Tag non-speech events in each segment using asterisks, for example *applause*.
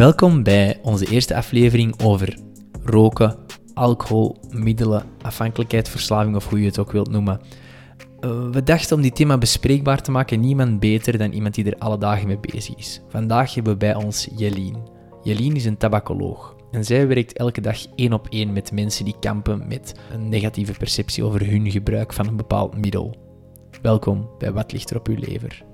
Welkom bij onze eerste aflevering over roken, alcohol, middelen, afhankelijkheid, verslaving of hoe je het ook wilt noemen. Uh, we dachten om dit thema bespreekbaar te maken niemand beter dan iemand die er alle dagen mee bezig is. Vandaag hebben we bij ons Jelien. Jelien is een tabacoloog en zij werkt elke dag één op één met mensen die kampen met een negatieve perceptie over hun gebruik van een bepaald middel. Welkom bij Wat ligt er op uw lever?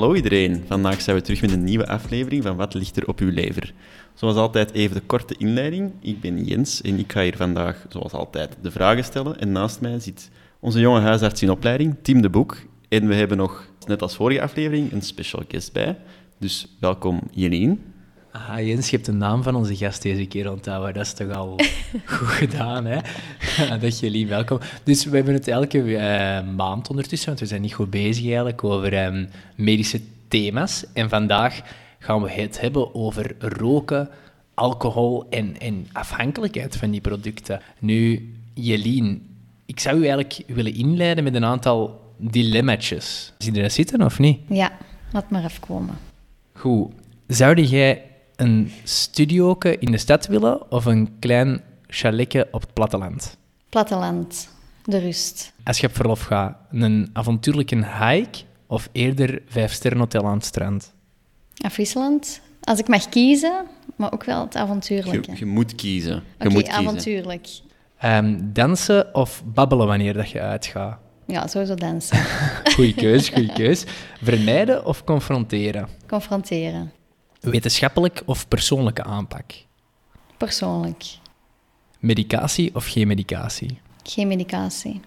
Hallo iedereen, vandaag zijn we terug met een nieuwe aflevering van Wat ligt er op uw lever? Zoals altijd even de korte inleiding. Ik ben Jens en ik ga hier vandaag, zoals altijd, de vragen stellen. En naast mij zit onze jonge huisarts in opleiding, Tim de Boek. En we hebben nog, net als vorige aflevering, een special guest bij. Dus welkom Jenien. Ah, Jens, je hebt de naam van onze gast deze keer onthouden. Dat is toch al *laughs* goed gedaan, hè? Dat jullie welkom. Dus we hebben het elke uh, maand ondertussen, want we zijn niet goed bezig eigenlijk, over um, medische thema's. En vandaag gaan we het hebben over roken, alcohol en, en afhankelijkheid van die producten. Nu, Jelien, ik zou u eigenlijk willen inleiden met een aantal dilemma's. Zie je dat zitten of niet? Ja, laat maar even komen. Goed. Zou jij een studioke in de stad willen of een klein chaletje op het platteland? Platteland, de rust. Als je op verlof gaat, een avontuurlijke hike of eerder vijf sterren hotel aan het strand? Afwisselend. Als ik mag kiezen, maar ook wel het avontuurlijke. Je, je moet kiezen. Oké, okay, avontuurlijk. Um, dansen of babbelen wanneer dat je uitgaat? Ja, sowieso dansen. *laughs* goeie keus, goeie *laughs* keus. Vermijden of confronteren? Confronteren. Wetenschappelijk of persoonlijke aanpak? Persoonlijk. Medicatie of geen medicatie? Geen medicatie.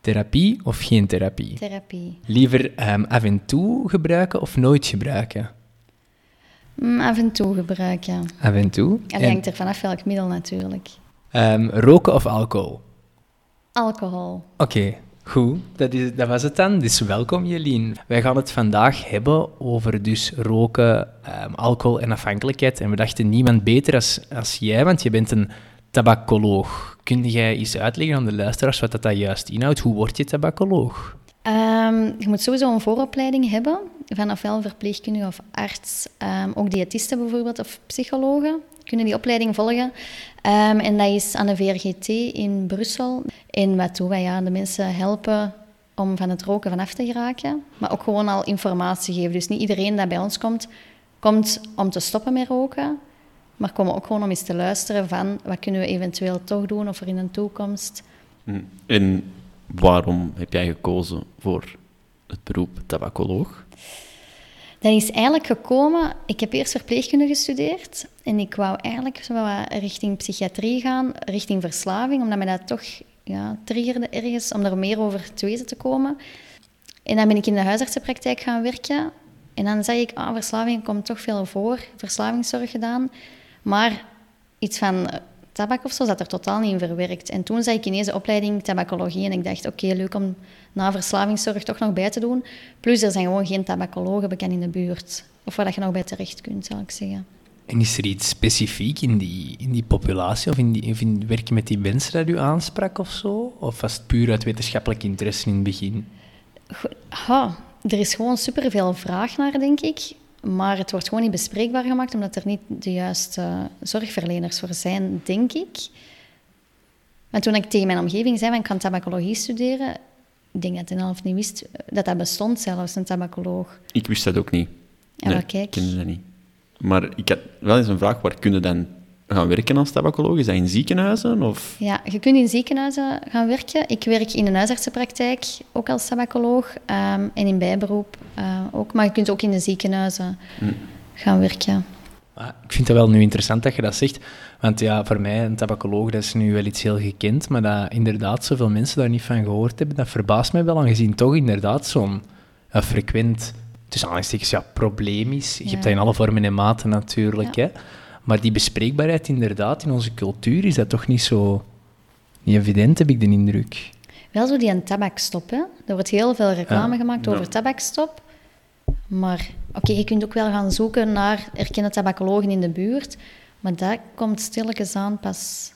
Therapie of geen therapie? Therapie. Liever um, af en toe gebruiken of nooit gebruiken? Mm, af en toe gebruiken. Af en toe? En dat hangt er vanaf welk middel natuurlijk. Um, roken of alcohol? Alcohol. Oké, okay. Goed, dat, is, dat was het dan. Dus welkom Jelien. Wij gaan het vandaag hebben over dus roken, um, alcohol en afhankelijkheid. En we dachten niemand beter als, als jij, want je bent een tabacoloog. Kun jij eens uitleggen aan de luisteraars wat dat, dat juist inhoudt? Hoe word je tabacoloog? Um, je moet sowieso een vooropleiding hebben, van ofwel verpleegkundige of arts, um, ook diëtisten bijvoorbeeld, of psychologen kunnen die opleiding volgen. Um, en dat is aan de VRGT in Brussel. En wat doen wij? Ja, de mensen helpen om van het roken vanaf te geraken, maar ook gewoon al informatie geven. Dus niet iedereen dat bij ons komt, komt om te stoppen met roken, maar komen ook gewoon om eens te luisteren van wat kunnen we eventueel toch doen of er in de toekomst. Mm. En waarom heb jij gekozen voor het beroep tabacoloog? Dat is eigenlijk gekomen... Ik heb eerst verpleegkunde gestudeerd. En ik wou eigenlijk zo richting psychiatrie gaan, richting verslaving, omdat mij dat toch ja, triggerde ergens om er meer over te weten te komen. En dan ben ik in de huisartsenpraktijk gaan werken. En dan zag ik, ah, verslaving komt toch veel voor. Verslavingszorg gedaan. Maar iets van tabak of zo zat er totaal niet in verwerkt. En toen zag ik ineens de opleiding tabacologie en ik dacht, oké, leuk om na verslavingszorg toch nog bij te doen. Plus, er zijn gewoon geen tabacologen bekend in de buurt. Of waar je nog bij terecht kunt, zal ik zeggen. En is er iets specifiek in die, in die populatie of in, die, of in werken met die mensen dat u aansprak of zo? Of was het puur uit wetenschappelijk interesse in het begin? Ha, er is gewoon superveel vraag naar, denk ik. Maar het wordt gewoon niet bespreekbaar gemaakt, omdat er niet de juiste zorgverleners voor zijn, denk ik. Want toen ik tegen mijn omgeving zei, ik kan tabacologie studeren, ik denk dat de helft niet wist dat dat bestond zelfs, een tabacoloog. Ik wist dat ook niet. Ja, nee, kijk. Ik kende dat niet. Maar ik had wel eens een vraag, waar kun je dan gaan werken als tabacoloog? Is dat in ziekenhuizen? Of? Ja, je kunt in ziekenhuizen gaan werken. Ik werk in een huisartsenpraktijk, ook als tabacoloog. Um, en in bijberoep uh, ook. Maar je kunt ook in de ziekenhuizen hm. gaan werken. Ik vind het wel nu interessant dat je dat zegt. Want ja, voor mij, een tabacoloog, dat is nu wel iets heel gekend. Maar dat inderdaad zoveel mensen daar niet van gehoord hebben, dat verbaast mij wel. Aangezien toch inderdaad zo'n frequent, tussen aanhalingstekens, ja, probleem is. Je hebt dat in alle vormen en maten natuurlijk. Hè. Maar die bespreekbaarheid inderdaad, in onze cultuur is dat toch niet zo niet evident, heb ik de indruk. Wel zo die een tabakstop, hè. Er wordt heel veel reclame gemaakt over tabakstop. Maar oké, je kunt ook wel gaan zoeken naar erkende tabacologen in de buurt. Maar dat komt stilletjes aan pas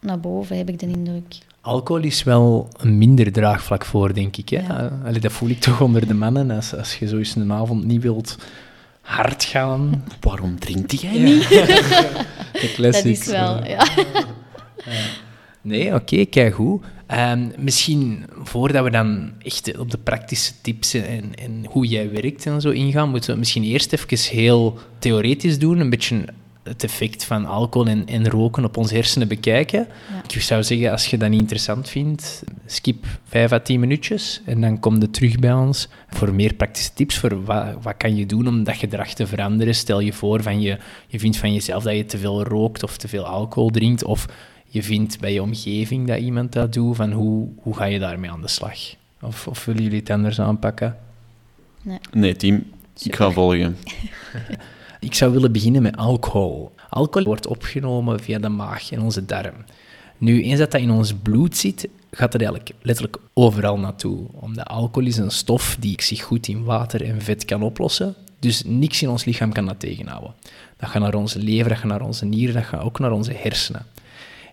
naar boven, heb ik de indruk. Alcohol is wel een minder draagvlak voor, denk ik. Hè? Ja. Allee, dat voel ik toch onder de mannen. Als, als je zo eens een avond niet wilt hard gaan. Waarom drinkt jij niet? *laughs* De Dat classics, is wel, eh. ja. Nee, oké, kijk goed. Ehm, misschien voordat we dan echt op de praktische tips en, en hoe jij werkt en zo ingaan, moeten we misschien eerst even heel theoretisch doen, een beetje het effect van alcohol en, en roken op onze hersenen bekijken. Ik zou zeggen, als je dat niet interessant vindt, skip 5 à 10 minuutjes en dan kom je terug bij ons voor meer praktische tips voor wat, wat kan je doen om dat gedrag te veranderen. Stel je voor van je, je vindt van jezelf dat je te veel rookt of te veel alcohol drinkt of je vindt bij je omgeving dat iemand dat doet, van hoe, hoe ga je daarmee aan de slag? Of, of willen jullie het anders aanpakken? Nee, team. Ik ga volgen. *laughs* Ik zou willen beginnen met alcohol. Alcohol wordt opgenomen via de maag en onze darm. Nu, eens dat dat in ons bloed zit, gaat het eigenlijk letterlijk overal naartoe. Omdat alcohol is een stof die zich goed in water en vet kan oplossen. Dus niks in ons lichaam kan dat tegenhouden. Dat gaat naar onze lever, dat gaat naar onze nieren, dat gaat ook naar onze hersenen.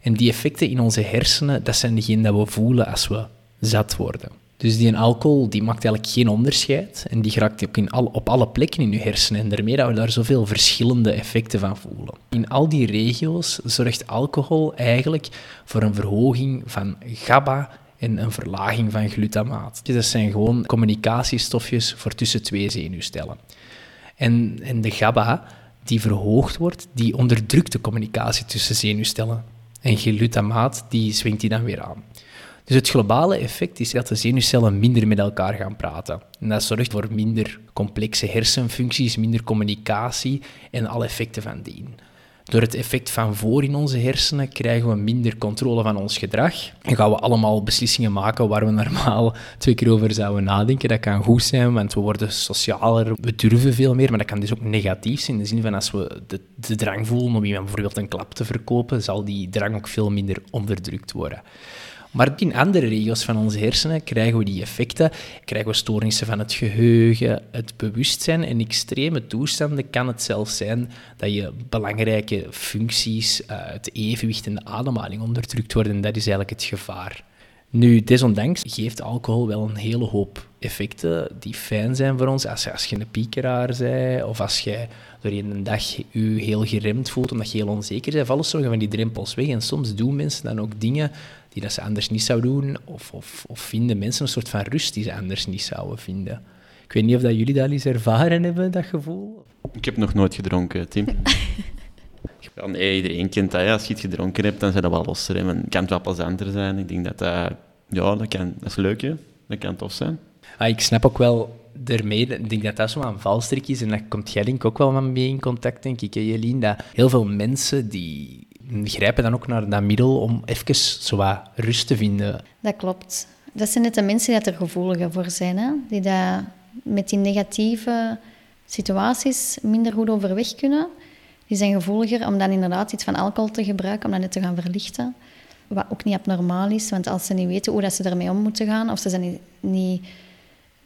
En die effecten in onze hersenen, dat zijn degenen dat we voelen als we zat worden. Dus die alcohol die maakt eigenlijk geen onderscheid en die geraakt ook in al, op alle plekken in je hersenen. En daarmee dat we daar zoveel verschillende effecten van voelen. In al die regio's zorgt alcohol eigenlijk voor een verhoging van GABA en een verlaging van glutamaat. Dat zijn gewoon communicatiestofjes voor tussen twee zenuwstellen. En, en de GABA die verhoogd wordt, die onderdrukt de communicatie tussen zenuwstellen. En glutamaat, die swingt die dan weer aan. Dus het globale effect is dat de zenuwcellen minder met elkaar gaan praten. En dat zorgt voor minder complexe hersenfuncties, minder communicatie en alle effecten van dien. Door het effect van voor in onze hersenen krijgen we minder controle van ons gedrag. En gaan we allemaal beslissingen maken waar we normaal twee keer over zouden nadenken. Dat kan goed zijn, want we worden socialer, we durven veel meer. Maar dat kan dus ook negatief zijn, in de zin van als we de, de drang voelen om iemand bijvoorbeeld een klap te verkopen, zal die drang ook veel minder onderdrukt worden. Maar in andere regio's van onze hersenen krijgen we die effecten, krijgen we stoornissen van het geheugen, het bewustzijn. En extreme toestanden kan het zelfs zijn dat je belangrijke functies, eh, het evenwicht en de ademhaling onderdrukt worden. En dat is eigenlijk het gevaar. Nu, desondanks geeft alcohol wel een hele hoop effecten die fijn zijn voor ons. Als, als je een piekeraar bent, of als je doorheen een dag je heel geremd voelt omdat je heel onzeker bent, vallen sommige van die drempels weg. En soms doen mensen dan ook dingen die dat ze anders niet zouden doen, of, of, of vinden mensen een soort van rust die ze anders niet zouden vinden. Ik weet niet of dat jullie dat al eens ervaren hebben, dat gevoel. Ik heb nog nooit gedronken, Tim. *laughs* Ja, nee, iedereen kent dat. Ja. Als je het gedronken hebt, dan zijn dat wel losser. Hè. Men kan het wel plezanter zijn. Ik denk dat dat... Ja, dat, kan, dat is leuk, hè. Dat kan tof zijn. Ah, ik snap ook wel daarmee, ik denk dat dat zo'n een valstrik is, en daar komt jij denk ik ook wel van mee in contact, denk ik, hè, Jelien, dat heel veel mensen die grijpen dan ook naar dat middel om even zo rust te vinden. Dat klopt. Dat zijn net de mensen die er gevoeliger voor zijn. Hè? Die dat met die negatieve situaties minder goed overweg kunnen. Die zijn gevoeliger om dan inderdaad iets van alcohol te gebruiken, om dat net te gaan verlichten. Wat ook niet abnormaal is, want als ze niet weten hoe dat ze ermee om moeten gaan, of ze zijn niet, niet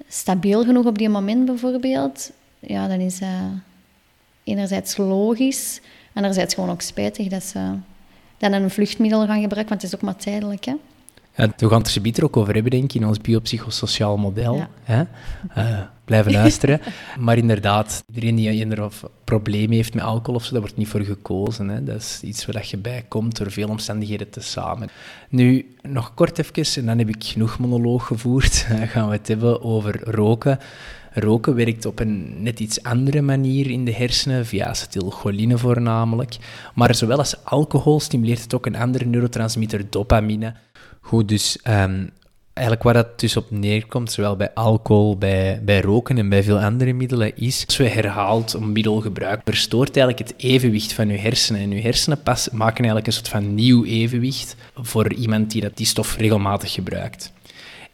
stabiel genoeg op die moment bijvoorbeeld, ja, dan is dat enerzijds logisch, anderzijds gewoon ook spijtig dat ze dan een vluchtmiddel gaan gebruiken, want het is ook maar tijdelijk. Hè? Ja, we gaan het er zo beter ook over hebben, denk ik, in ons biopsychosociaal model. Ja. Hè? Eh, blijven luisteren. *laughs* maar inderdaad, iedereen die een probleem heeft met alcohol of zo, daar wordt niet voor gekozen. Hè? Dat is iets waar je bij komt door veel omstandigheden te samen. Nu, nog kort even, en dan heb ik genoeg monoloog gevoerd, *laughs* gaan we het hebben over roken. Roken werkt op een net iets andere manier in de hersenen, via acetylcholine voornamelijk. Maar zowel als alcohol stimuleert het ook een andere neurotransmitter, dopamine. Goed, dus um, eigenlijk waar dat dus op neerkomt, zowel bij alcohol, bij, bij roken en bij veel andere middelen, is als we herhaald een middel gebruiken, verstoort eigenlijk het evenwicht van je hersenen. En je hersenen pas, maken eigenlijk een soort van nieuw evenwicht voor iemand die dat, die stof regelmatig gebruikt.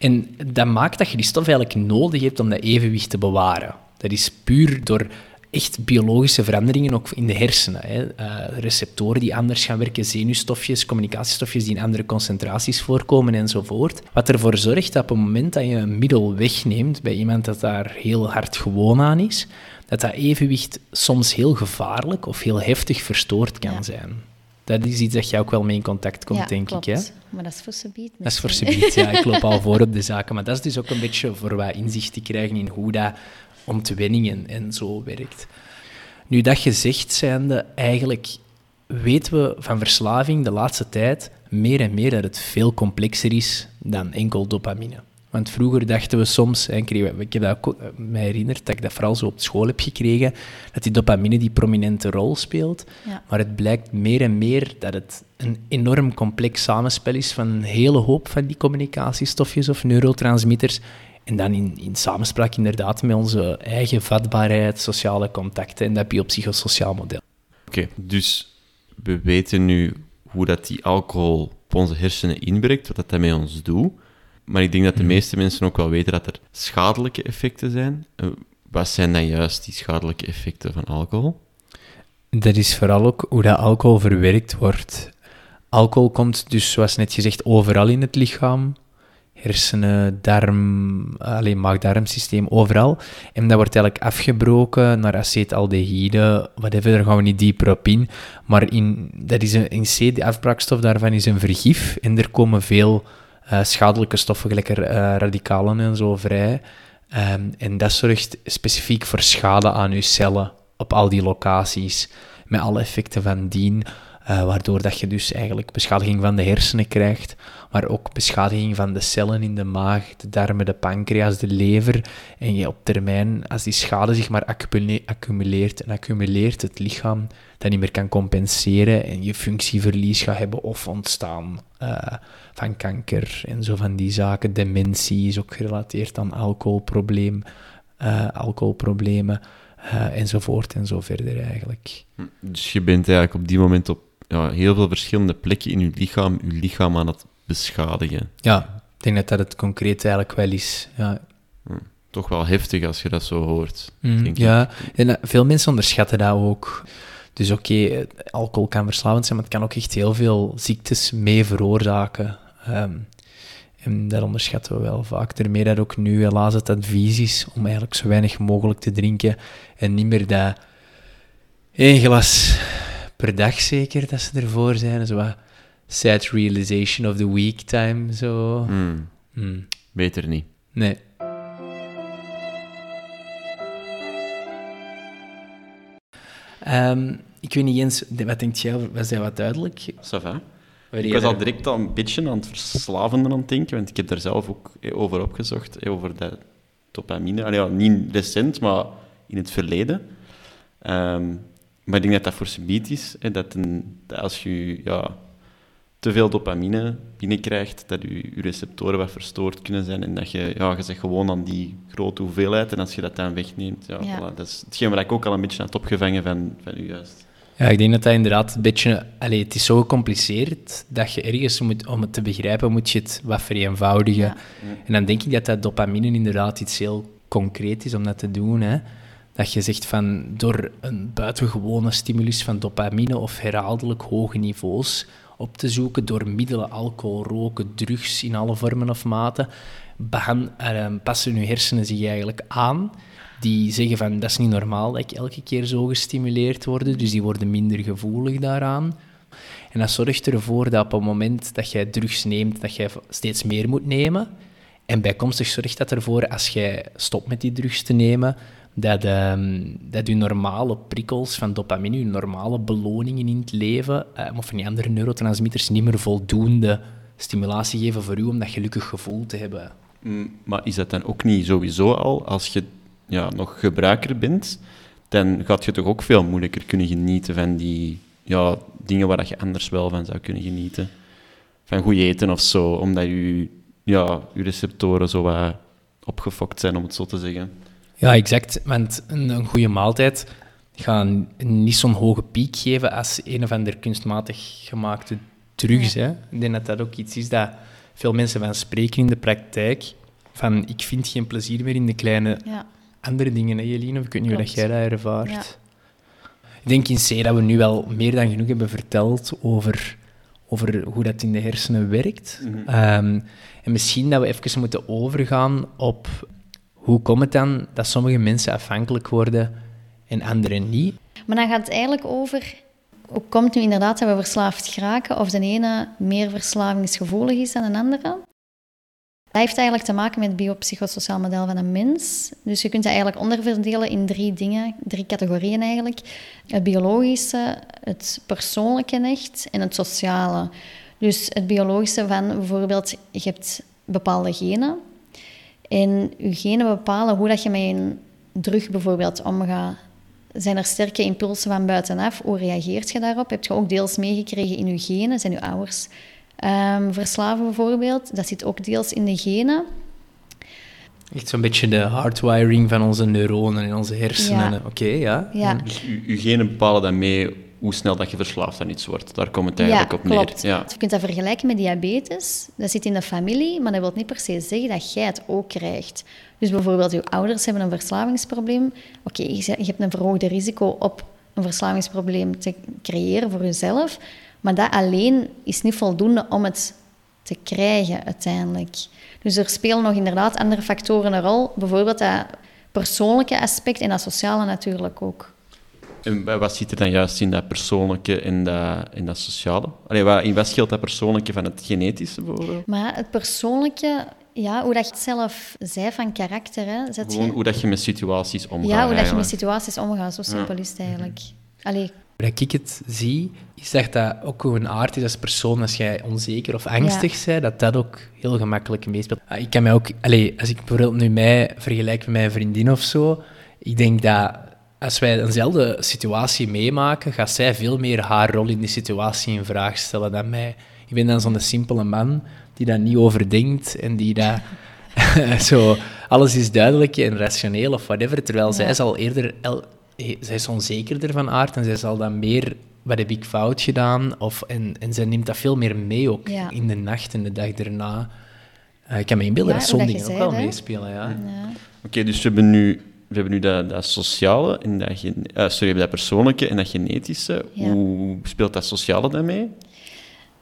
En dat maakt dat je die stof eigenlijk nodig hebt om dat evenwicht te bewaren. Dat is puur door echt biologische veranderingen ook in de hersenen. Hè. Eh, receptoren die anders gaan werken, zenuwstofjes, communicatiestofjes die in andere concentraties voorkomen enzovoort. Wat ervoor zorgt dat op het moment dat je een middel wegneemt bij iemand dat daar heel hard gewoon aan is, dat dat evenwicht soms heel gevaarlijk of heel heftig verstoord kan zijn. Dat is iets dat je ook wel mee in contact komt, denk klopt. ik. Hè? Maar dat is voor subiet. Dat is voor subiet, ja. Ik loop *laughs* al voor op de zaken. Maar dat is dus ook een beetje voor wat inzicht te krijgen in hoe dat ontwenningen en zo werkt. Nu, dat gezegd zijnde, eigenlijk weten we van verslaving de laatste tijd meer en meer dat het veel complexer is dan enkel dopamine. Want vroeger dachten we soms, en ik heb dat ook eh, mij herinnerd, dat ik dat vooral zo op school heb gekregen, dat die dopamine die prominente rol speelt. Ja. Maar het blijkt meer en meer dat het een enorm complex samenspel is van een hele hoop van die communicatiestofjes of neurotransmitters. En dan in, in samenspraak inderdaad met onze eigen vatbaarheid, sociale contacten en dat biopsychosociaal model. Oké, dus we weten nu hoe dat die alcohol op onze hersenen inwerkt, wat dat, dat met ons doet. Maar ik denk dat de meeste mensen ook wel weten dat er schadelijke effecten zijn. Uh, wat zijn dan juist die schadelijke effecten van alcohol? Dat is vooral ook hoe dat alcohol verwerkt wordt. Alcohol komt dus, zoals net gezegd, overal in het lichaam. Hersenen, darm, alleen maag-darmsysteem, overal. En dat wordt eigenlijk afgebroken naar acetaldehyde, whatever, daar gaan we niet dieper op in. Maar in, dat is een, in C, de afbraakstof daarvan is een vergif. En er komen veel schadelijke stoffen, gelijk uh, radicalen en zo, vrij. Um, en dat zorgt specifiek voor schade aan uw cellen op al die locaties, met alle effecten van dien, uh, waardoor dat je dus eigenlijk beschadiging van de hersenen krijgt, maar ook beschadiging van de cellen in de maag, de darmen, de pancreas, de lever. En je op termijn, als die schade zich maar accumuleert en accumuleert, het lichaam dat niet meer kan compenseren en je functieverlies gaat hebben of ontstaan uh, van kanker en zo van die zaken. Dementie is ook gerelateerd aan alcoholprobleem, uh, alcoholproblemen uh, enzovoort en zo verder eigenlijk. Dus je bent eigenlijk op die moment op ja, heel veel verschillende plekken in je lichaam, je lichaam aan het beschadigen. Ja, ik denk dat dat het concreet eigenlijk wel is. Ja. Hm, toch wel heftig als je dat zo hoort. Mm, denk ja, en uh, veel mensen onderschatten dat ook. Dus oké, okay, alcohol kan verslavend zijn, maar het kan ook echt heel veel ziektes mee veroorzaken. Um, en dat onderschatten we wel vaak. Daarmee dat ook nu helaas het advies is om eigenlijk zo weinig mogelijk te drinken en niet meer dat één glas per dag zeker dat ze ervoor zijn. Zo wat sad realization of the week time, zo. Mm. Mm. Beter niet. Nee. Um, ik weet niet eens, wat denkt jij, was dat wat duidelijk? Ça va. Ik was al direct al een beetje aan het verslavende aan het denken, want ik heb daar zelf ook over opgezocht, over dat dopamine. Allee, ja, niet recent, maar in het verleden. Um, maar ik denk dat dat voor subiet is, hè, dat, een, dat als je ja, te veel dopamine binnenkrijgt, dat je, je receptoren wat verstoord kunnen zijn en dat je, ja, je zegt gewoon aan die grote hoeveelheid en als je dat dan wegneemt, ja, Ja. Voilà, dat is hetgeen waar ik ook al een beetje had opgevangen van, van u juist. Ja, ik denk dat dat inderdaad een beetje... Allee, het is zo gecompliceerd dat je ergens, moet, om het te begrijpen, moet je het wat vereenvoudigen. Ja. En dan denk ik dat dat dopamine inderdaad iets heel concreet is om dat te doen. Hè. Dat je zegt van door een buitengewone stimulus van dopamine of herhaaldelijk hoge niveaus op te zoeken door middelen, alcohol, roken, drugs in alle vormen of maten, passen je hersenen zich eigenlijk aan. Die zeggen van dat is niet normaal dat ik elke keer zo gestimuleerd word, dus die worden minder gevoelig daaraan. En dat zorgt ervoor dat op het moment dat jij drugs neemt, dat jij steeds meer moet nemen. En bijkomstig zorgt dat ervoor, als jij stopt met die drugs te nemen, dat, ehm, dat je normale prikkels van dopamine, je normale beloningen in het leven, eh, of van die andere neurotransmitters, niet meer voldoende stimulatie geven voor u om dat gelukkig gevoel te hebben. Mm, Maar is dat dan ook niet sowieso al, als je ja, nog gebruiker bent, dan gaat je toch ook veel moeilijker kunnen genieten van die ja, dingen waar je anders wel van zou kunnen genieten. Van goed eten of zo, omdat je, ja, je receptoren zo wat opgefokt zijn, om het zo te zeggen. Ja, exact. Want een, een goede maaltijd gaat niet zo'n hoge piek geven als een of ander kunstmatig gemaakte drugs. Hè. Ik denk dat dat ook iets is dat veel mensen van spreken in de praktijk. Van, ik vind geen plezier meer in de kleine Ja. andere dingen, hè, Jeline? Of ik weet niet hoe dat jij dat ervaart. Ja. Ik denk in C dat we nu wel meer dan genoeg hebben verteld over, over hoe dat in de hersenen werkt. Mhm. Ehm, en misschien dat we even moeten overgaan op hoe komt het dan dat sommige mensen afhankelijk worden en anderen niet. Maar dan gaat het eigenlijk over hoe komt het nu inderdaad dat we verslaafd geraken of de ene meer verslavingsgevoelig is dan een andere. Dat heeft eigenlijk te maken met het biopsychosociaal model van een mens. Dus je kunt dat eigenlijk onderverdelen in drie dingen, drie categorieën eigenlijk. Het biologische, het persoonlijke echt en het sociale. Dus het biologische van bijvoorbeeld, je hebt bepaalde genen. En je genen bepalen hoe dat je met een drug bijvoorbeeld omgaat. Zijn er sterke impulsen van buitenaf? Hoe reageert je daarop? Heb je ook deels meegekregen in je genen? Zijn je ouders ehm, verslaven bijvoorbeeld? Dat zit ook deels in de genen. Echt zo'n beetje de hardwiring van onze neuronen en onze hersenen. Ja. Oké, ja. Ja, Dus je, je genen bepalen dan mee hoe snel dat je verslaafd aan iets wordt. Daar komt het eigenlijk ja op neer. klopt. Ja. Je kunt dat vergelijken met diabetes. Dat zit in de familie, maar dat wil niet per se zeggen dat jij het ook krijgt. Dus bijvoorbeeld, je ouders hebben een verslavingsprobleem. Oké, je hebt een verhoogde risico op een verslavingsprobleem te creëren voor jezelf. Maar dat alleen is niet voldoende om het te krijgen uiteindelijk. Dus er spelen nog inderdaad andere factoren een rol. Bijvoorbeeld dat persoonlijke aspect en dat sociale natuurlijk ook. En wa- wat zit er dan juist in dat persoonlijke en dat, en dat sociale? Allee, wat, in wat scheelt dat persoonlijke van het genetische bijvoorbeeld? Maar het persoonlijke, ja, hoe dat je het zelf zei van karakter, hè, zet Gewoon je... hoe dat je met situaties omgaat. Ja, hoe dat je met situaties omgaat, zo simpel is het eigenlijk. Allee, Hoe dat ik het zie, is dat dat ook een aard is als persoon. Als jij onzeker of angstig bent, dat dat ook heel gemakkelijk meespeelt. Ah, Ik kan mij ook... Allee, als ik bijvoorbeeld nu mij vergelijk met mijn vriendin of zo, ik denk dat als wij eenzelfde situatie meemaken, gaat zij veel meer haar rol in die situatie in vraag stellen dan mij. Ik ben dan zo'n simpele man die daar niet over denkt en die daar... *laughs* zo, alles is duidelijk en rationeel of whatever, terwijl zij Ja. zal eerder... El, zij is onzekerder van aard en zij zal dan meer... Wat heb ik fout gedaan? Of, en, en zij neemt dat veel meer mee ook Ja. in de nacht en de dag erna. Eh, ik kan me inbeelden Ja, dat dat dingen ook wel meespelen, ja. ja. Oké, dus we hebben nu, we hebben nu dat, dat sociale en dat, eh, sorry, we hebben dat persoonlijke en dat genetische. Ja. Hoe speelt dat sociale dan mee?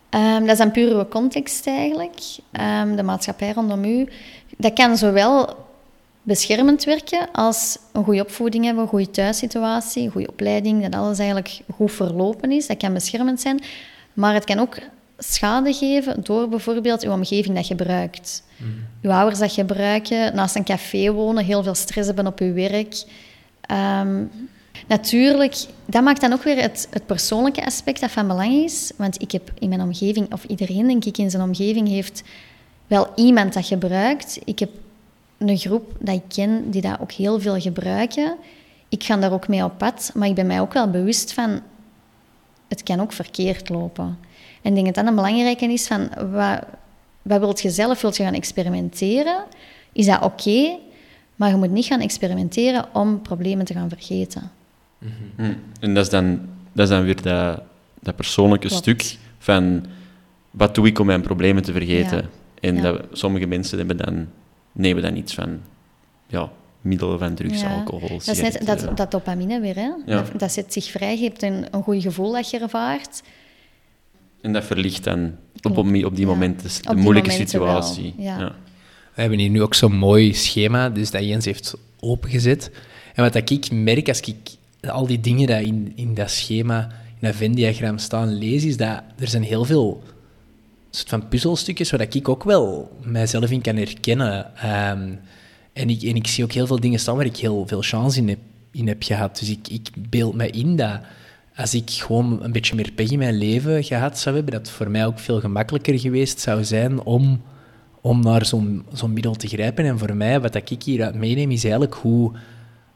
Ehm, dat is puur uw context eigenlijk. Ehm, de maatschappij rondom u. Dat kan zowel beschermend werken als een goede opvoeding hebben, een goede thuissituatie, een goede opleiding, dat alles eigenlijk goed verlopen is. Dat kan beschermend zijn. Maar het kan ook schade geven door bijvoorbeeld uw omgeving dat je gebruikt. Uw ouders dat gebruiken, naast een café wonen, heel veel stress hebben op uw werk. Ehm, natuurlijk, dat maakt dan ook weer het, het persoonlijke aspect dat van belang is. Want ik heb in mijn omgeving, of iedereen denk ik in zijn omgeving, heeft wel iemand dat gebruikt. Ik heb een groep dat ik ken die dat ook heel veel gebruiken. Ik ga daar ook mee op pad, maar ik ben mij ook wel bewust van... Het kan ook verkeerd lopen. En ik denk dat dat een belangrijke is van... Wat, wat wilt je zelf? Wilt je gaan experimenteren? Is dat oké? Maar je moet niet gaan experimenteren om problemen te gaan vergeten. Hm. En dat is dan, dat is dan weer dat, dat persoonlijke Klopt. stuk van wat doe ik om mijn problemen te vergeten? Ja. En Ja. dat, sommige mensen hebben dan, nemen dan iets van ja, middelen van drugs, Ja. alcohol, Dat is net dat, dat dopamine weer. Hè? Ja. Dat, dat zet zich vrij. Je hebt een, een goed gevoel dat je ervaart. En dat verlicht dan op, op, op die Ja. momenten de die moeilijke momenten situatie. ja. We hebben hier nu ook zo'n mooi schema, dus dat Jens heeft opengezet. En wat dat ik merk als ik al die dingen die in, in dat schema, in dat Venn-diagram staan, lees, is dat er zijn heel veel soort van puzzelstukjes waar dat ik ook wel mijzelf in kan herkennen. Ehm, en, ik, en ik zie ook heel veel dingen staan waar ik heel veel chance in heb, in heb gehad. Dus ik, ik beeld me in dat als ik gewoon een beetje meer pech in mijn leven gehad zou hebben, dat het voor mij ook veel gemakkelijker geweest zou zijn om om naar zo'n zo'n middel te grijpen. En voor mij, wat ik hieruit meeneem, is eigenlijk hoe,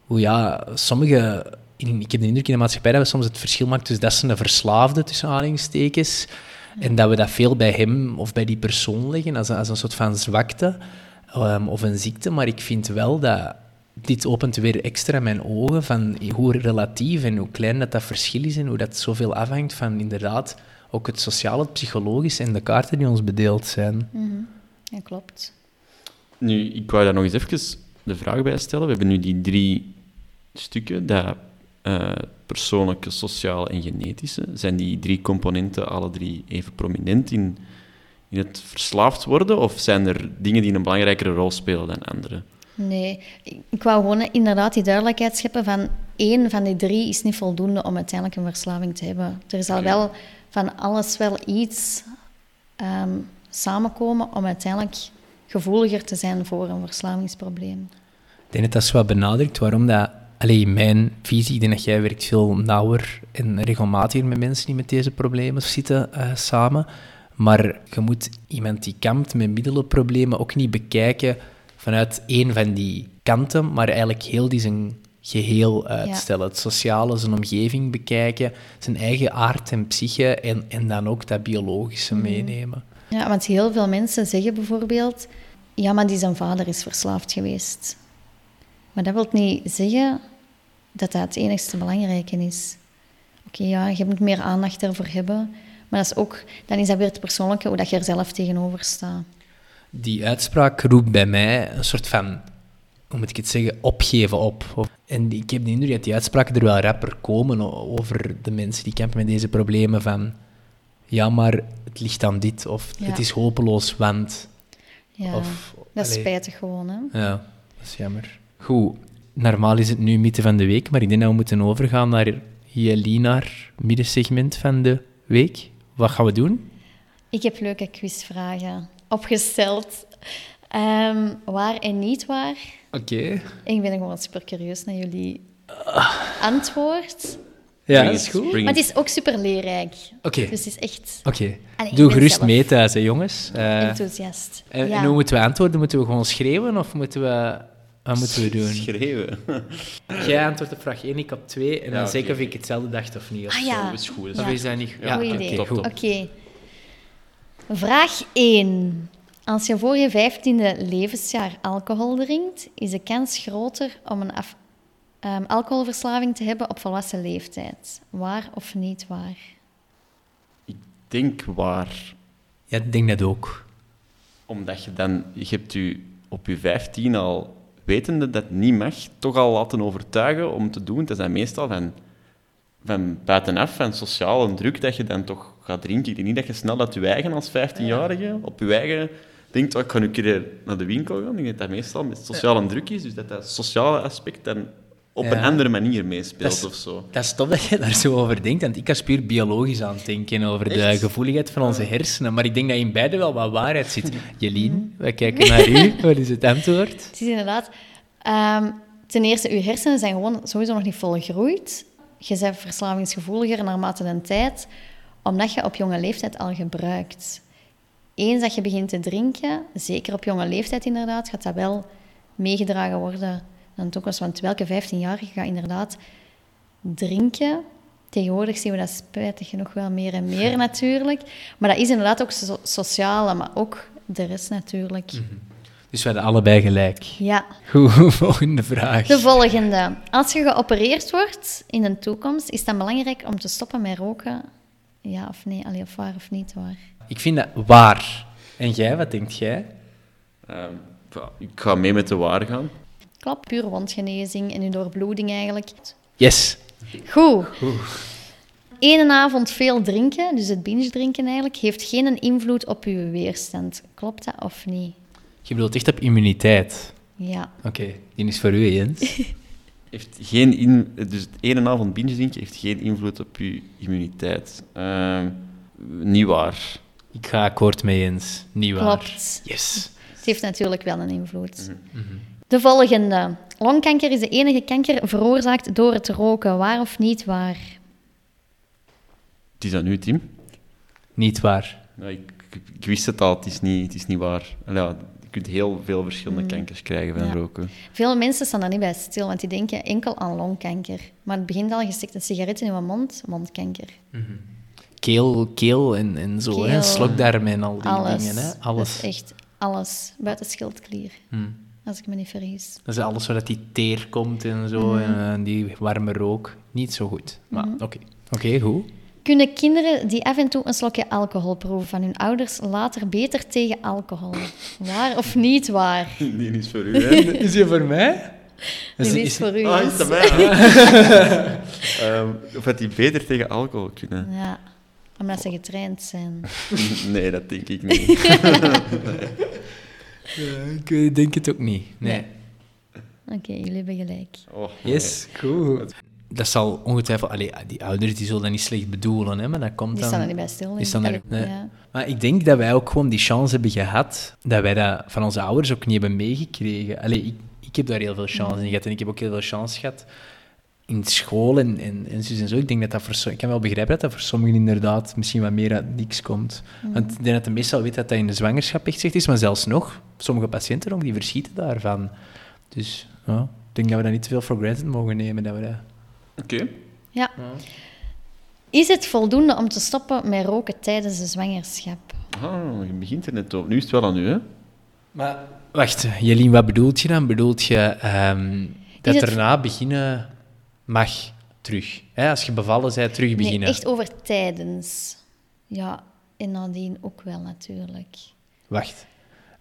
hoe ja, sommige... Ik heb de indruk in de maatschappij dat we soms het verschil maken tussen dat ze een verslaafde, tussen en dat we dat veel bij hem of bij die persoon leggen als, een- als een soort van zwakte ehm, of een ziekte. Maar ik vind wel dat dit opent weer extra mijn ogen van hoe relatief en hoe klein dat, dat verschil is en hoe dat zoveel afhangt van inderdaad ook het sociale, het psychologische en de kaarten die ons bedeeld zijn. Mhm. Ja, klopt. Nu, ik wou daar nog eens even de vraag bij stellen. We hebben nu die drie stukken, dat uh, persoonlijke, sociale en genetische. Zijn die drie componenten alle drie even prominent in, in het verslaafd worden? Of zijn er dingen die een belangrijkere rol spelen dan andere? Nee, ik wou gewoon inderdaad die duidelijkheid scheppen van één van die drie is niet voldoende om uiteindelijk een verslaving te hebben. Er zal wel van alles wel iets ehm, samenkomen om uiteindelijk gevoeliger te zijn voor een verslavingsprobleem. Ik denk dat dat is wat benadrukt waarom dat Allee, mijn visie, ik denk dat jij werkt veel nauwer en regelmatiger met mensen die met deze problemen zitten uh, samen. Maar je moet iemand die kampt met middelenproblemen ook niet bekijken vanuit één van die kanten, maar eigenlijk heel die zijn geheel uitstellen. Het sociale, zijn omgeving bekijken, zijn eigen aard en psyche en, en dan ook dat biologische mhm. meenemen. Ja, want heel veel mensen zeggen bijvoorbeeld, ja, maar die zijn vader is verslaafd geweest. Maar dat wil niet zeggen dat dat het enigste belangrijke is. Oké, ja, je moet meer aandacht ervoor hebben. Maar dat is ook, dan is dat weer het persoonlijke, hoe dat je er zelf tegenover staat. Die uitspraak roept bij mij een soort van, hoe moet ik het zeggen, opgeven op. En ik heb de indruk dat die uitspraken er wel rapper komen over de mensen die kampen met deze problemen van ja, maar het ligt aan dit, of het is hopeloos, want... Ja, of, dat is spijtig gewoon, hè? Ja, dat is jammer. Goed, normaal is het nu midden van de week, maar ik denk dat we moeten overgaan naar Jelinaar, middensegment van de week. Wat gaan we doen? Ik heb leuke quizvragen opgesteld. Ehm, waar en niet waar. Oké. Ik ben gewoon super curieus naar jullie antwoord. Ja, dat is goed. Maar het is ook super leerrijk. Oké. Dus het is echt... Oké. Doe gerust mee thuis, hè, jongens. Uh, enthousiast. En, en, hoe moeten we antwoorden? Moeten we gewoon schreeuwen of moeten we wat moeten we doen? Schreeuwen. Jij antwoordt op vraag 1, ik op 2. En dan ja, zeker of ik hetzelfde dacht of niet. Of ah, ja. Zo. Is goed. Of is dat niet Ja, oké. Oké. Vraag 1. Als je voor je vijftiende levensjaar alcohol drinkt, is de kans groter om een af, um, alcoholverslaving te hebben op volwassen leeftijd. Waar of niet waar? Ik denk waar. Ja, ik denk dat ook. Omdat je dan... Je hebt u op je 15 al wetende dat het niet mag, toch al laten overtuigen om te doen. Het is dan meestal van, van buitenaf, van sociale druk, dat je dan toch gaat drinken. Ik denk niet dat je snel dat je eigen als 15-jarige op je eigen denkt, oh, ik ga nu een keer naar de winkel gaan. Ik denk dat dat meestal met sociale druk is, dus dat dat sociale aspect dan op een andere manier meespeelt of zo. Dat is tof dat je daar zo over denkt, want ik was puur biologisch aan het denken over de gevoeligheid van onze hersenen. Maar ik denk dat in beide wel wat waarheid zit. *laughs* Jelien, wij kijken naar u. *laughs* Wat is het antwoord? Het is inderdaad... Um, ten eerste, uw hersenen zijn gewoon sowieso nog niet volgroeid. Je bent verslavingsgevoeliger naarmate de tijd, omdat je op jonge leeftijd al gebruikt. Eens dat je begint te drinken, zeker op jonge leeftijd inderdaad, gaat dat wel meegedragen worden dan was, want welke 15-jarige gaat inderdaad drinken? Tegenwoordig zien we dat spijtig genoeg wel meer en meer *laughs* natuurlijk. Maar dat is inderdaad ook so sociale, maar ook de rest natuurlijk. Mhm. Dus we hadden allebei gelijk. Ja. Goed, *laughs* volgende vraag. De volgende. Als je geopereerd wordt in de toekomst, is het dan belangrijk om te stoppen met roken? Ja of nee? Allee, of waar of niet waar? Ik vind dat waar. En jij, wat denkt jij? Ehm, ik ga mee met de waar gaan. Klopt, puur wondgenezing en uw doorbloeding eigenlijk. Yes. Goed. Eén avond veel drinken, dus het binge drinken eigenlijk, heeft geen invloed op uw weerstand. Klopt dat of niet? Je bedoelt echt op immuniteit? Ja. Oké, die is voor u, Jens. *laughs* heeft geen in, dus het ene avond binge drinken heeft geen invloed op uw immuniteit. Uh, niet waar. Ik ga akkoord mee, Jens. Niet waar. Klopt. Yes. Het heeft natuurlijk wel een invloed. Mm de volgende. Longkanker is de enige kanker veroorzaakt door het roken. Waar of niet waar? Het is aan u, Tim. Niet waar. ik, ik, wist het al, het is niet, het is niet waar. Ja, je kunt heel veel verschillende mm. kankers krijgen van roken. Veel mensen staan daar niet bij stil, want die denken enkel aan longkanker. Maar het begint al, je stikt een sigaret in je mond, mondkanker. Mm Keel, keel en, en zo, keel, hè? slokdarm en al die dingen. Hè? Alles. echt alles, buiten schildklier. Mm als ik me niet vergis. Dat is alles waar die teer komt en zo, mhm. en, die warme rook. Niet zo goed. Maar mhm. oké, oké, goed. Kunnen kinderen die af en toe een slokje alcohol proeven van hun ouders later beter tegen alcohol? Waar of niet waar? *laughs* Die is voor u, hè? *laughs* Is die voor mij? Dit Is- is, is- voor u. Ah, is dat *laughs* mij? Ehm, of dat die beter tegen alcohol kunnen? Ja, omdat ze getraind zijn. Nee, dat denk ik niet. Ja, ik denk het ook niet. Nee. Oké, jullie hebben gelijk. Oh, Yes, goed. Dat zal ongetwijfeld... Allee, die ouders die zullen dat niet slecht bedoelen, hè, maar dat komt Die dan... staan er niet bij stil. Die staan er- nee. ja. Maar ik denk dat wij ook gewoon die chance hebben gehad, dat wij dat van onze ouders ook niet hebben meegekregen. Allee, ik, ik heb daar heel veel chance in gehad en ik heb ook heel veel chance gehad in school en, en, en zo en zo. Ik denk dat dat voor ik kan wel begrijpen dat dat voor sommigen inderdaad misschien wat meer uit niks komt. Want ik denk dat de meestal weet dat dat in de zwangerschap echt zegt is, maar zelfs nog, sommige patiënten ook, die verschieten daarvan. Dus ja, ik denk dat we dat niet te veel for granted mogen nemen. Dat we dat... Oké. Ja. Is het voldoende om te stoppen met roken tijdens de zwangerschap? Ah, je begint er net op. Nu is het wel aan u, hè? Maar wacht, Jelien, wat bedoelt je dan? Bedoelt je ehm, dat het- erna beginnen mag terug? Hè? Als je bevallen bent, terug beginnen. Nee, echt over tijdens. Ja, en nadien ook wel natuurlijk. Wacht.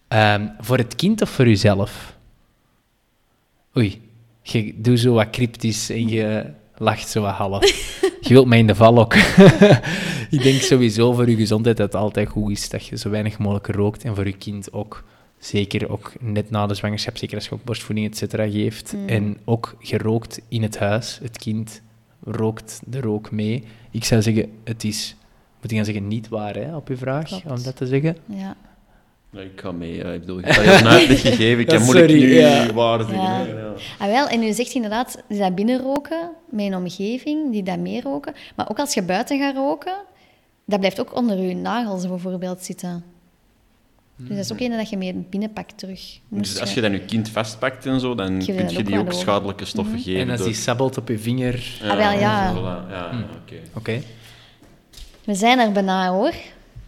Ehm, voor het kind of voor jezelf? Oei, je doet zo wat cryptisch en je lacht zo wat half. je wilt mij in de val lokken. *laughs* ik denk sowieso voor je gezondheid dat het altijd goed is dat je zo weinig mogelijk rookt. En voor je kind ook. Zeker ook net na de zwangerschap, zeker als je ook borstvoeding et cetera geeft. En ook gerookt in het huis. Het kind rookt de rook mee. Ik zou zeggen, het is, moet ik gaan zeggen, niet waar hè, op uw vraag, Klopt. om dat te zeggen. Ja. Ja, ik ga mee. ja. Ik bedoel, je hebt al een uitleg *laughs* gegeven. Ik Ja, kan moeilijk sorry, nu ja. Ja. hè. Ja. Ah, wel, en u zegt inderdaad, die dat binnenroken, met een omgeving, die dat meer roken. Maar ook als je buiten gaat roken, dat blijft ook onder je nagels bijvoorbeeld zitten. Dus dat is ook een dat je mee binnenpakt terug. Dus als je dan je kind vastpakt en zo, dan kun je die ook schadelijke stoffen geven. En als door- die sabbelt op je vinger... Ah, wel, ja. voilà. Ja, Hm. oké. Oké. We zijn er bijna, hoor.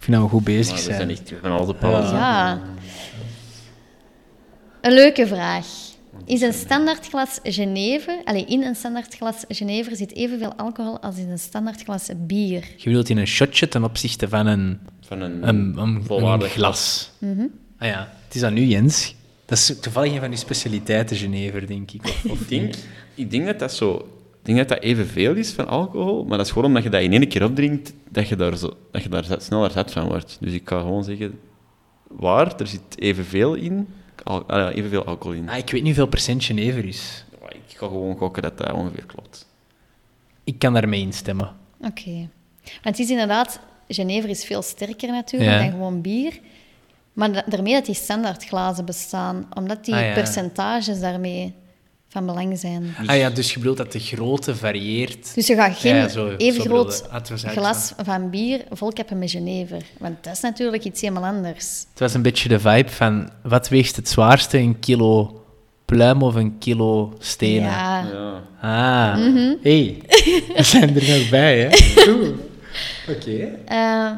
Ik vind dat we goed bezig Maar we zijn. zijn echt van al de pauze. Ja. Een leuke vraag. Is een standaardglas Genever, allee, in een standaardglas Genever zit evenveel alcohol als in een standaardglas bier? Je bedoelt in een shotje ten opzichte van een, Van een, een, een, volwaardig een glas. Ah ja, het is aan nu, Jens. Dat is toevallig een van die specialiteiten, Genever, denk ik. Of, of Ik denk, ik denk dat dat zo... Ik denk dat dat evenveel is van alcohol, maar dat is gewoon omdat je dat in één keer opdrinkt, dat je daar, zo, dat je daar sneller zat van wordt. Dus ik ga gewoon zeggen, waar, er zit evenveel in, al, ah ja, evenveel alcohol in. Ah, ik weet niet hoeveel procent Genever is. Ik ga gewoon gokken dat dat ongeveer klopt. Ik kan daarmee instemmen. Oké. Want het is inderdaad, Genever is veel sterker natuurlijk Ja. dan gewoon bier. Maar da- daarmee dat die standaardglazen bestaan, omdat die Ah, ja. percentages daarmee van belang zijn. Ah ja, dus je bedoelt dat de grootte varieert. Dus je gaat geen Ja, ja, zo- even zo groot bedoelde- glas van bier volkappen met Genever. Want dat is natuurlijk iets helemaal anders. Het was een beetje de vibe van, wat weegt het zwaarste, een kilo pluim of een kilo stenen? Ja. Ja. Ah, Mhm. hey, *laughs* we zijn er nog bij, hè? *laughs* Oké. Eh,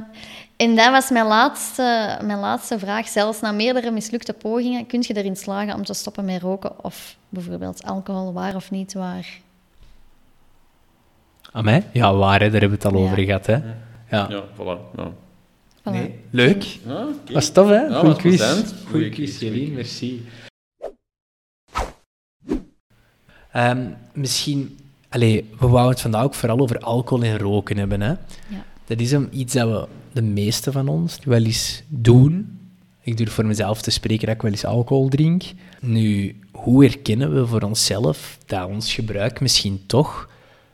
en dat was mijn laatste, mijn laatste vraag. Zelfs na meerdere mislukte pogingen, kun je erin slagen om te stoppen met roken of bijvoorbeeld alcohol, waar of niet waar? Aan mij? Ja, waar, hè? daar hebben we het al Ja. over gehad. Hè? Ja. Ja, voilà. Ja. Voilà. Nee. Leuk. Ja. Was tof, hè? Ja, Goeie quiz. Goeie quiz, Jelien. Merci. Ehm, misschien... Allee, we wouden het vandaag ook vooral over alcohol en roken hebben. Hè? Ja. Dat is een, iets dat we, de meeste van ons, wel eens doen. Ik durf voor mezelf te spreken dat ik wel eens alcohol drink. Nu, hoe herkennen we voor onszelf dat ons gebruik misschien toch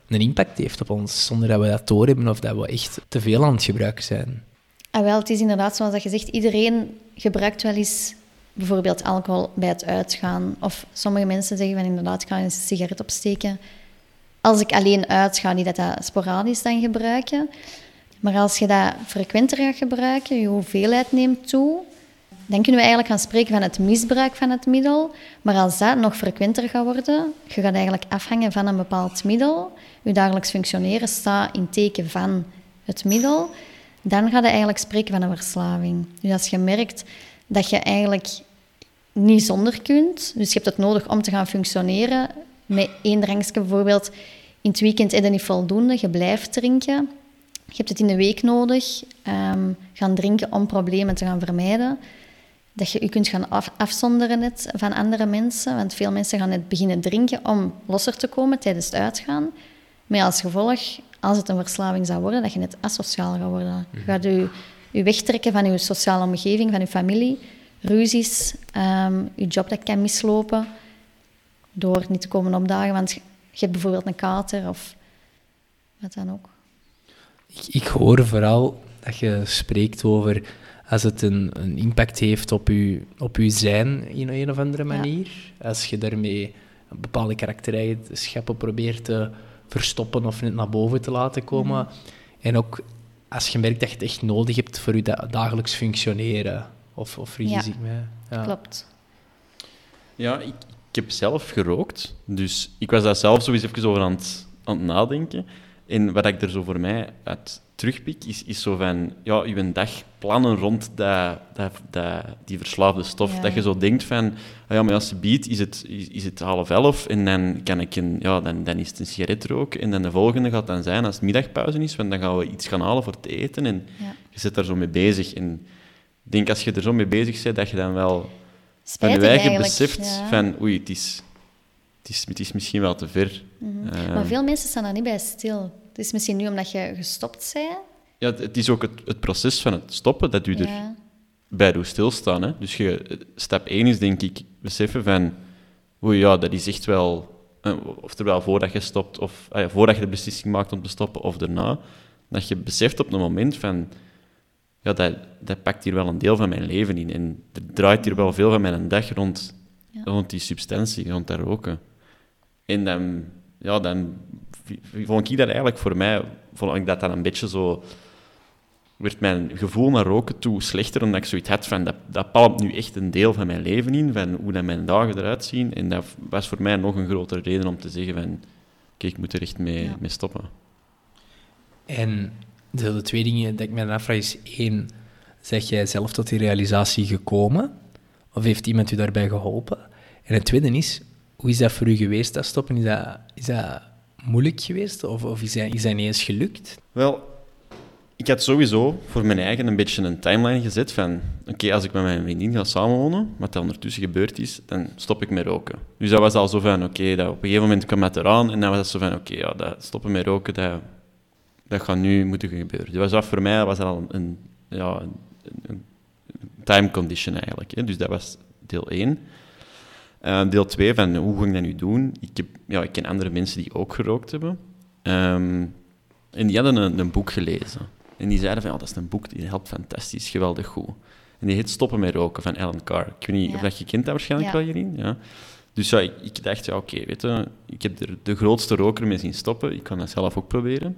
een impact heeft op ons, zonder dat we dat doorhebben of dat we echt te veel aan het gebruiken zijn? Ah, wel, het is inderdaad zoals dat je zegt, iedereen gebruikt wel eens bijvoorbeeld alcohol bij het uitgaan. Of sommige mensen zeggen van inderdaad, ik ga eens een sigaret opsteken. Als ik alleen uitga, die dat, dat sporadisch dan gebruiken. Maar als je dat frequenter gaat gebruiken, je hoeveelheid neemt toe, dan kunnen we eigenlijk gaan spreken van het misbruik van het middel. Maar als dat nog frequenter gaat worden, je gaat eigenlijk afhangen van een bepaald middel, je dagelijks functioneren staat in teken van het middel, dan ga je eigenlijk spreken van een verslaving. Dus als je merkt dat je eigenlijk niet zonder kunt, dus je hebt het nodig om te gaan functioneren, met één drankje bijvoorbeeld, in het weekend heb je niet voldoende, je blijft drinken, je hebt het in de week nodig, ehm, gaan drinken om problemen te gaan vermijden. Dat je je kunt gaan af, afzonderen net van andere mensen. Want veel mensen gaan net beginnen drinken om losser te komen tijdens het uitgaan. Met als gevolg, als het een verslaving zou worden, dat je net asociaal gaat worden. Je gaat je, je wegtrekken van je sociale omgeving, van je familie. Ruzies, um, je job dat kan mislopen door niet te komen opdagen. Want je hebt bijvoorbeeld een kater of wat dan ook. Ik, ik hoor vooral dat je spreekt over als het een, een impact heeft op je, op uw zijn in een of andere manier. Als je daarmee bepaalde karaktereigenschappen probeert te verstoppen of net naar boven te laten komen. Mhm. En ook als je merkt dat je het echt nodig hebt voor je dagelijks functioneren. Of, of ja. ik mij? Ja, klopt. Ja, ik, ik heb zelf gerookt. Dus ik was daar zelf sowieso even over aan het, aan het nadenken. En wat ik er zo voor mij uit terugpik, is, is zo van, ja, je dag plannen rond dat, dat, dat, die verslaafde stof. Dat je zo denkt van, ah ja, maar als je biedt, is het, is, is, het half elf en dan, kan ik een, ja, dan, dan is het een sigaret roken. En dan de volgende gaat dan zijn, als het middagpauze is, want dan gaan we iets gaan halen voor te eten. En je zit daar zo mee bezig. En ik denk, als je er zo mee bezig bent, dat je dan wel Spijtig van je eigen beseft van, oei, het is, het is, het is misschien wel te ver. Mm maar veel mensen staan daar niet bij stil. Het is misschien nu omdat je gestopt bent. Ja, het is ook het, het proces van het stoppen dat u er bij doet stilstaan. Hè? Dus je, stap 1 is denk ik beseffen van, oei ja, dat is echt wel, eh, oftewel voordat je stopt, of ah ja, voordat je de beslissing maakt om te stoppen, of daarna, dat je beseft op een moment van, ja, dat, dat pakt hier wel een deel van mijn leven in. En er draait hier wel veel van mijn dag rond, rond die substantie, rond dat roken. En dan, ja, dan vond ik dat eigenlijk voor mij, vond ik dat dan een beetje zo werd mijn gevoel naar roken toe slechter, omdat ik zoiets had van, dat, dat palmt nu echt een deel van mijn leven in, van hoe dat mijn dagen eruit zien. En dat was voor mij nog een grotere reden om te zeggen van, kijk, ik moet er echt mee, mee stoppen. En de, de twee dingen dat ik me afvraag is, één, zeg jij zelf tot die realisatie gekomen? Of heeft iemand u daarbij geholpen? En het tweede is, hoe is dat voor u geweest, dat stoppen? Is dat, is dat moeilijk geweest? Of, of is, dat, is dat eens gelukt? Wel, ik had sowieso voor mijn eigen een beetje een timeline gezet van... Oké, als ik met mijn vriendin ga samenwonen, wat er ondertussen gebeurd is, dan stop ik met roken. Dus dat was al zo van, oké, dat op een gegeven moment kwam het eraan. En dan was het zo van, oké, ja, dat stoppen met roken, dat, dat gaat nu moeten gebeuren. Dus was voor mij was al een, ja, een, time condition eigenlijk. Hè. Dus dat was deel 1. Uh, deel 2 van hoe ga ik dat nu doen? Ik, heb, ja, ik ken andere mensen die ook gerookt hebben. Um, en die hadden een, een, boek gelezen. En die zeiden van, ja, dat is een boek, die helpt fantastisch, geweldig goed. En die heet Stoppen met roken, van Alan Carr. Ik weet niet of dat je kent dat waarschijnlijk wel, Jerien. Ja. Dus ja, ik, ik dacht, ja, oké, weet je, ik heb er de grootste roker mee zien stoppen. Ik kan dat zelf ook proberen.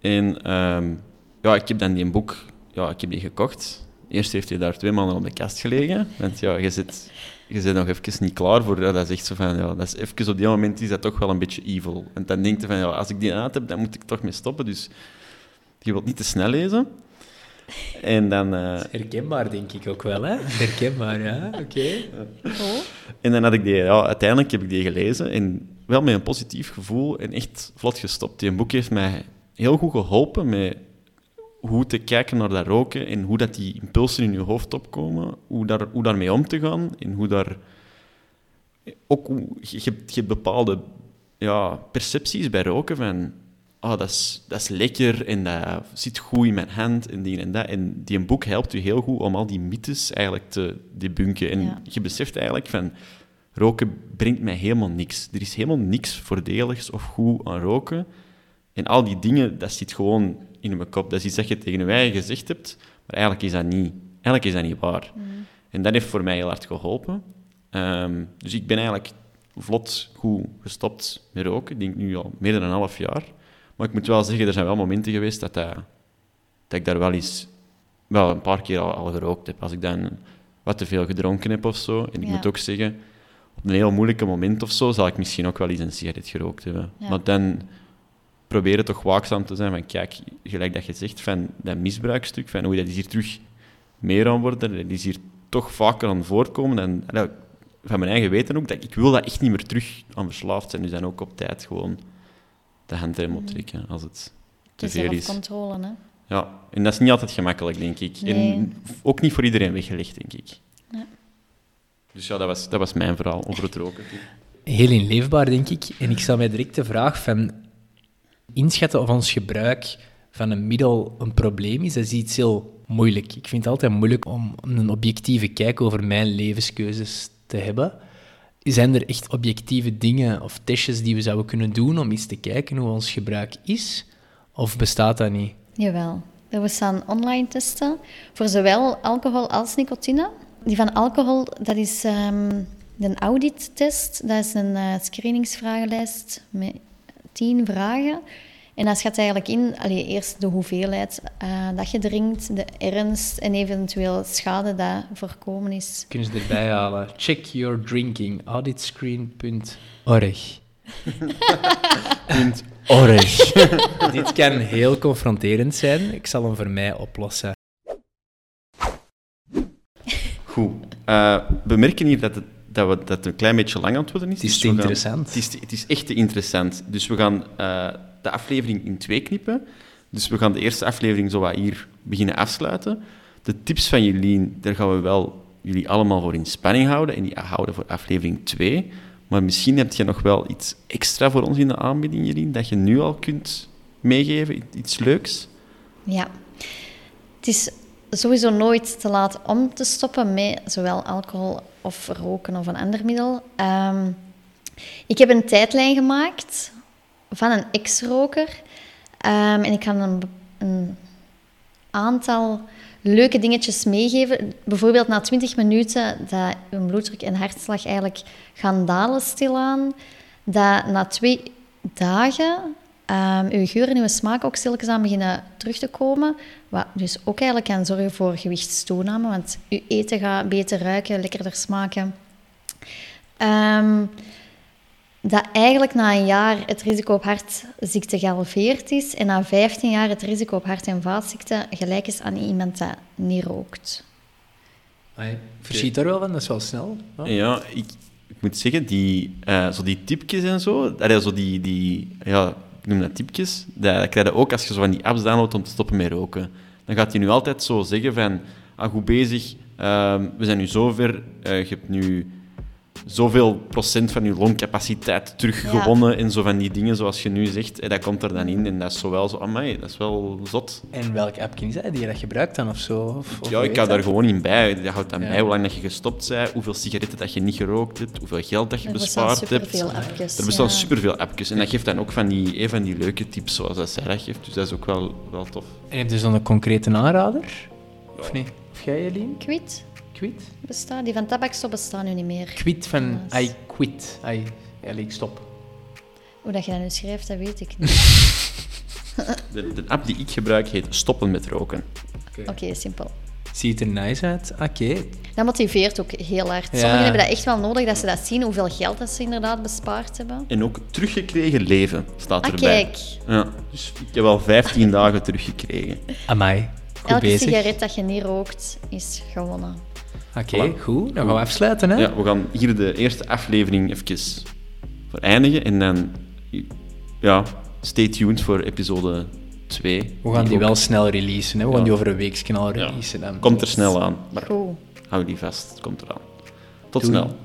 En um, ja, ik heb dan die boek, ja, ik heb die gekocht. Eerst heeft hij daar twee maanden op de kast gelegen. Want ja, je zit, je zit nog even niet klaar voor. dat is echt zo van, ja, dat is even op die moment is dat toch wel een beetje evil. En dan denk je van, ja, als ik die aan heb, dan moet ik toch mee stoppen. Dus je wilt niet te snel lezen. En dan... Uh... Herkenbaar, denk ik ook wel, hè? *laughs* Herkenbaar, ja. Oké. Oh. En dan had ik die... Ja, uiteindelijk heb ik die gelezen en wel met een positief gevoel en echt vlot gestopt. Die boek heeft mij heel goed geholpen met hoe te kijken naar dat roken en hoe dat die impulsen in je hoofd opkomen, hoe, daar, hoe daarmee om te gaan en hoe daar... Ook, je, je hebt bepaalde ja, percepties bij roken van oh, dat, is, dat is lekker en dat zit goed in mijn hand en die en dat. En die een boek helpt u heel goed om al die mythes eigenlijk te debunken. En je beseft eigenlijk van, roken brengt mij helemaal niks. Er is helemaal niks voordeligs of goed aan roken. En al die dingen, dat zit gewoon in mijn kop. Dat is iets dat je tegen mij gezegd hebt, maar eigenlijk is dat niet, eigenlijk is dat niet waar. Mm. En dat heeft voor mij heel hard geholpen. Um, dus ik ben eigenlijk vlot goed gestopt met roken. Ik denk nu al meer dan een half jaar. Maar ik moet wel zeggen, er zijn wel momenten geweest dat, dat, dat ik daar wel eens wel een paar keer al, al, gerookt heb. Als ik dan wat te veel gedronken heb of zo. En ik moet ook zeggen, op een heel moeilijke moment of zo, zal ik misschien ook wel eens een sigaret gerookt hebben. Maar dan proberen toch waakzaam te zijn van, kijk, gelijk dat je zegt, van dat misbruikstuk, van hoe dat is hier terug meer aan worden, dat is hier toch vaker aan voorkomen. En, van mijn eigen weten ook, dat ik wil dat echt niet meer terug aan verslaafd zijn. Dus dan ook op tijd gewoon de handrem optrekken als het te veel is. zelfcontrole, hè. Ja, en dat is niet altijd gemakkelijk, denk ik. Nee. En ook niet voor iedereen weggelegd, denk ik. Ja. Dus ja, dat was, dat was mijn verhaal over het roken. Heel inleefbaar, denk ik. En ik stel mij direct de vraag van... Inschatten of ons gebruik van een middel een probleem is, dat is iets heel moeilijk. Ik vind het altijd moeilijk om een objectieve kijk over mijn levenskeuzes te hebben. Zijn er echt objectieve dingen of testjes die we zouden kunnen doen om eens te kijken hoe ons gebruik is? Of bestaat dat niet? Jawel. Er bestaan online testen voor zowel alcohol als nicotine. Die van alcohol, dat is ehm een audit-test. Dat is een eh, screeningsvragenlijst met tien vragen. En dat schat eigenlijk in, allee, eerst de hoeveelheid eh, dat je drinkt, de ernst en eventueel schade dat voorkomen is. Kunnen ze erbij halen? Check your drinking. Auditscreen.org. Org. *laughs* *laughs* Dit kan heel confronterend zijn. Ik zal hem voor mij oplossen. Goed. Eh, we merken hier dat het, dat, we, dat het een klein beetje lang aan het worden is. Het is dus te gaan- interessant. het, is, te- het is echt te interessant. Dus we gaan eh, de aflevering in twee knippen. Dus we gaan de eerste aflevering zo wat hier beginnen afsluiten. De tips van Julien, daar gaan we wel jullie allemaal voor in spanning houden. En die houden voor aflevering 2. Maar misschien heb je nog wel iets extra voor ons in de aanbieding, Julien, dat je nu al kunt meegeven. Iets leuks. Ja. Het is sowieso nooit te laat om te stoppen met zowel alcohol of roken of een ander middel. Ehm, ik heb een tijdlijn gemaakt van een ex-roker. Ehm, en ik kan een, een aantal leuke dingetjes meegeven. Bijvoorbeeld na 20 minuten dat uw bloeddruk en hartslag eigenlijk gaan dalen stilaan. Dat na twee dagen ehm uw geur en uw smaak ook stilletjes aan beginnen terug te komen. Wat dus ook eigenlijk kan zorgen voor gewichtstoename, want uw eten gaat beter ruiken, lekkerder smaken. Ehm, dat eigenlijk na een jaar het risico op hartziekte gehalveerd is en na 15 jaar het risico op hart- en vaatziekte gelijk is aan iemand dat niet rookt. Ik verschiet er wel van, dat is wel snel. Ja. Ja, ik, ik moet zeggen, die, eh, zo die tipjes en zo, allee, zo die, die, ja, noem dat tipjes, dat krijg je ook als je zo van die apps downloadt om te stoppen met roken. Dan gaat hij nu altijd zo zeggen van, ah, goed bezig, ehm, we zijn nu zover, eh je hebt nu zoveel procent van je longcapaciteit teruggewonnen en zo van die dingen zoals je nu zegt, en dat komt er dan in en dat is zo wel zo, amai, dat is wel zot. En welke app is dat die je dat gebruikt dan of zo? Of, of Ja, ik hou daar dat? gewoon in bij. Je houdt dan Ja. bij hoe lang dat je gestopt bent, hoeveel sigaretten dat je niet gerookt hebt, hoeveel geld dat je Er bestaan bespaard hebt. superveel appjes. Er bestaan ja. superveel appjes. En dat geeft dan ook van die, eh, van die leuke tips zoals dat zij dat geeft. Dus dat is ook wel, wel tof. En heb je dus dan een concrete aanrader? Of niet? Of jij, Jelien? Quit Quit? bestaat, die van tabakstop bestaan nu niet meer. Quit van Helaas. I quit. I, eigenlijk ik stop. Hoe dat je dat nu schrijft, dat weet ik niet. *laughs* De, de app die ik gebruik heet Stoppen met roken. Oké, simpel. Ziet er nice uit. Oké. Dat motiveert ook heel hard. Ja. Sommigen hebben dat echt wel nodig, dat ze dat zien, hoeveel geld dat ze inderdaad bespaard hebben. En ook teruggekregen leven staat Ah, erbij. kijk. Ja, dus ik heb al 15 dagen teruggekregen. Amai. Goed Elke bezig. sigaret dat je niet rookt, is gewonnen. Oké, Voilà. goed. Dan gaan we afsluiten, hè? Ja, we gaan hier de eerste aflevering even voor eindigen. En dan, ja, stay tuned voor episode 2. We gaan die wel snel releasen, hè? We gaan Ja. die over een week snel Ja. releasen. Dan. Komt er snel aan. Maar hou die vast, het komt eraan. Tot Doei. snel.